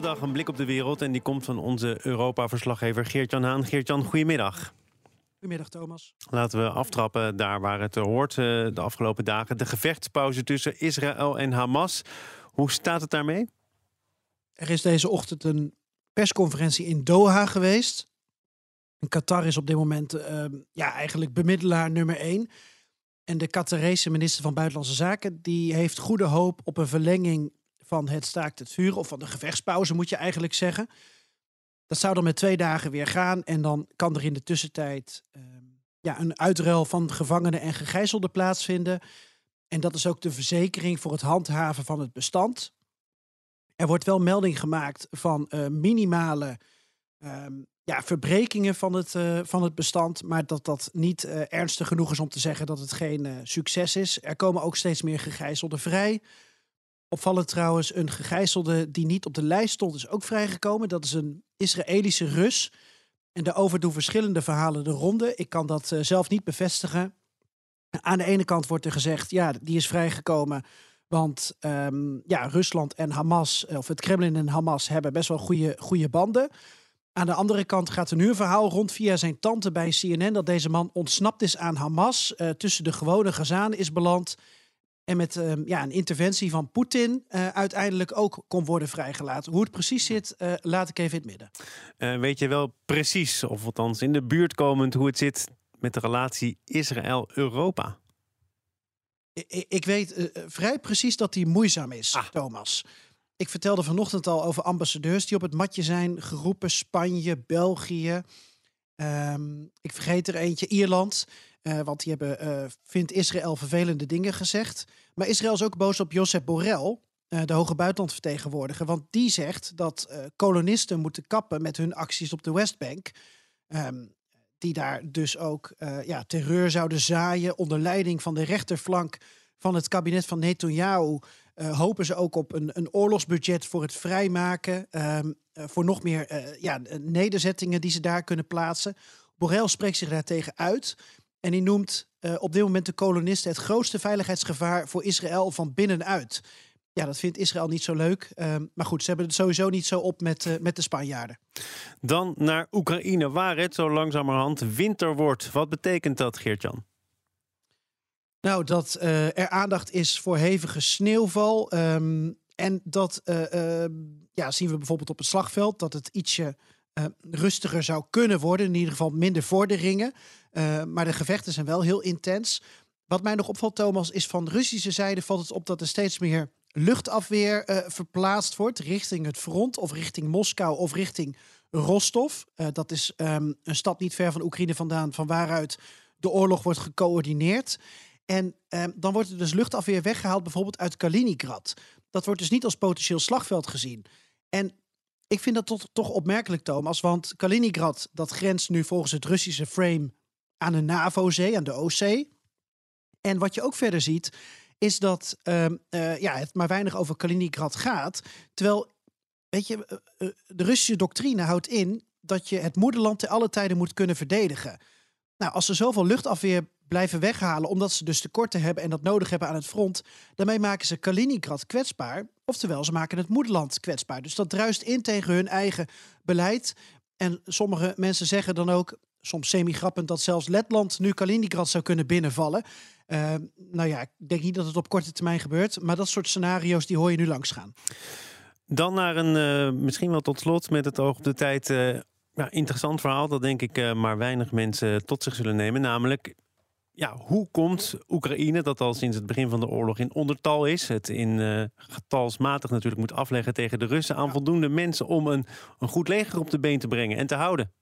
Iedere dag een blik op de wereld en die komt van onze Europa-verslaggever Geert-Jan Haan. Geert-Jan, goedemiddag. Goedemiddag Thomas. Laten we aftrappen daar waar het hoort eh, de afgelopen dagen. De gevechtspauze tussen Israël en Hamas. Hoe staat het daarmee? Er is deze ochtend een persconferentie in Doha geweest. Qatar is op dit moment uh, ja, eigenlijk bemiddelaar nummer één. En de Qatarese minister van Buitenlandse Zaken die heeft goede hoop op een verlenging van het staakt het vuur, of van de gevechtspauze moet je eigenlijk zeggen. Dat zou dan met twee dagen weer gaan en dan kan er in de tussentijd uh, ja, een uitruil van gevangenen en gegijzelden plaatsvinden. En dat is ook de verzekering voor het handhaven van het bestand. Er wordt wel melding gemaakt van uh, minimale ehm, ja, verbrekingen van het, uh, van het bestand, maar dat dat niet uh, ernstig genoeg is om te zeggen dat het geen succes is. Er komen ook steeds meer gegijzelden vrij. Opvallend trouwens, een gegijzelde die niet op de lijst stond, is ook vrijgekomen. Dat is een Israëlische Rus. En daarover doen verschillende verhalen de ronde. Ik kan dat zelf niet bevestigen. Aan de ene kant wordt er gezegd, ja, die is vrijgekomen. Want um, ja, Rusland en Hamas, of het Kremlin en Hamas, hebben best wel goede, goede banden. Aan de andere kant gaat er nu een verhaal rond via zijn tante bij CNN dat deze man ontsnapt is aan Hamas, uh, tussen de gewone Gazanen is beland en met uh, ja, een interventie van Poetin uh, uiteindelijk ook kon worden vrijgelaten. Hoe het precies zit, uh, laat ik even in het midden. weet je wel precies, of althans in de buurt komend, hoe het zit met de relatie Israël-Europa? Ik, ik weet vrij precies dat die moeizaam is, ah. Thomas. Ik vertelde vanochtend al over ambassadeurs die op het matje zijn geroepen. Spanje, België. Um, ik vergeet er eentje, Ierland. Uh, want die hebben, uh, vindt Israël vervelende dingen gezegd. Maar Israël is ook boos op Josep Borrell, uh, de hoge buitenlandvertegenwoordiger. Want die zegt dat kolonisten moeten kappen met hun acties op de Westbank. Um, die daar dus ook ja, terreur zouden zaaien onder leiding van de rechterflank van het kabinet van Netanyahu. Hopen ze ook op een, een oorlogsbudget voor het vrijmaken. Uh, voor nog meer ja, nederzettingen die ze daar kunnen plaatsen. Borrell spreekt zich daartegen uit. En hij noemt op dit moment de kolonisten het grootste veiligheidsgevaar voor Israël van binnenuit. Ja, dat vindt Israël niet zo leuk. Um, maar goed, ze hebben het sowieso niet zo op met, met de Spanjaarden. Dan naar Oekraïne, waar het zo langzamerhand winter wordt. Wat betekent dat, Geert-Jan? Nou, dat uh, er aandacht is voor hevige sneeuwval. Um, en dat uh, ja, zien we bijvoorbeeld op het slagveld, dat het ietsje rustiger zou kunnen worden. In ieder geval minder vorderingen. maar de gevechten zijn wel heel intens. Wat mij nog opvalt, Thomas, is van de Russische zijde valt het op dat er steeds meer luchtafweer verplaatst wordt richting het front of richting Moskou of richting Rostov. dat is um, een stad niet ver van Oekraïne vandaan, van waaruit de oorlog wordt gecoördineerd. En eh, dan wordt er dus luchtafweer weggehaald, bijvoorbeeld uit Kaliningrad. Dat wordt dus niet als potentieel slagveld gezien. En ik vind dat toch, toch opmerkelijk, Thomas. Want Kaliningrad, dat grenst nu volgens het Russische frame aan de NAVO-zee, aan de Oostzee. En wat je ook verder ziet, is dat uh, uh, ja, het maar weinig over Kaliningrad gaat. Terwijl, weet je, uh, de Russische doctrine houdt in dat je het moederland te alle tijden moet kunnen verdedigen. Nou, als er zoveel luchtafweer blijven weghalen omdat ze dus tekorten hebben en dat nodig hebben aan het front. Daarmee maken ze Kaliningrad kwetsbaar. Oftewel, ze maken het moederland kwetsbaar. Dus dat druist in tegen hun eigen beleid. En sommige mensen zeggen dan ook, soms semi-grappend, dat zelfs Letland nu Kaliningrad zou kunnen binnenvallen. Uh, nou ja, ik denk niet dat het op korte termijn gebeurt, maar dat soort scenario's die hoor je nu langs gaan. Dan naar een, uh, misschien wel tot slot met het oog op de tijd, uh, ja, interessant verhaal dat denk ik uh, maar weinig mensen tot zich zullen nemen. Namelijk, ja, hoe komt Oekraïne, dat al sinds het begin van de oorlog in ondertal is, het in uh, getalsmatig natuurlijk moet afleggen tegen de Russen, aan voldoende mensen om een, een goed leger op de been te brengen en te houden?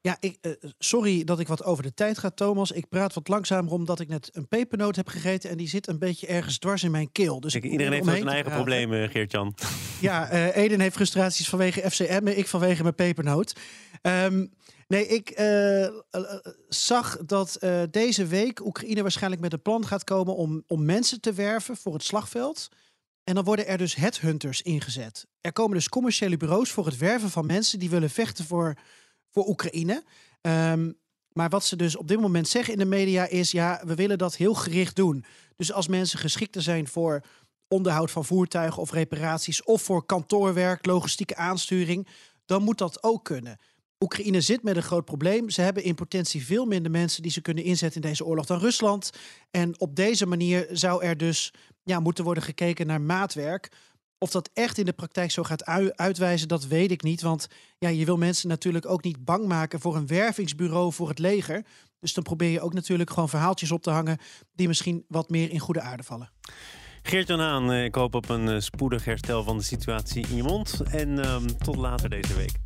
Ja, ik, uh, sorry dat ik wat over de tijd ga, Thomas. Ik praat wat langzamer omdat ik net een pepernoot heb gegeten... en die zit een beetje ergens dwars in mijn keel. Dus Kijk, iedereen heeft zijn eigen problemen, Geert-Jan. Ja, uh, Eden heeft frustraties vanwege FCM, ik vanwege mijn pepernoot. Um, nee, ik uh, zag dat deze week Oekraïne waarschijnlijk met een plan gaat komen... om, om mensen te werven voor het slagveld... En dan worden er dus headhunters ingezet. Er komen dus commerciële bureaus voor het werven van mensen die willen vechten voor voor Oekraïne. Um, maar wat ze dus op dit moment zeggen in de media is: ja, we willen dat heel gericht doen. Dus als mensen geschikter zijn voor onderhoud van voertuigen of reparaties of voor kantoorwerk, logistieke aansturing, dan moet dat ook kunnen. Oekraïne zit met een groot probleem. Ze hebben in potentie veel minder mensen die ze kunnen inzetten in deze oorlog dan Rusland. En op deze manier zou er dus ja, moeten worden gekeken naar maatwerk. Of dat echt in de praktijk zo gaat uitwijzen, dat weet ik niet. Want ja, je wil mensen natuurlijk ook niet bang maken voor een wervingsbureau voor het leger. Dus dan probeer je ook natuurlijk gewoon verhaaltjes op te hangen die misschien wat meer in goede aarde vallen. Geert-Jan Haan, eh, ik hoop op een eh, spoedig herstel van de situatie in je mond. En um, tot later deze week.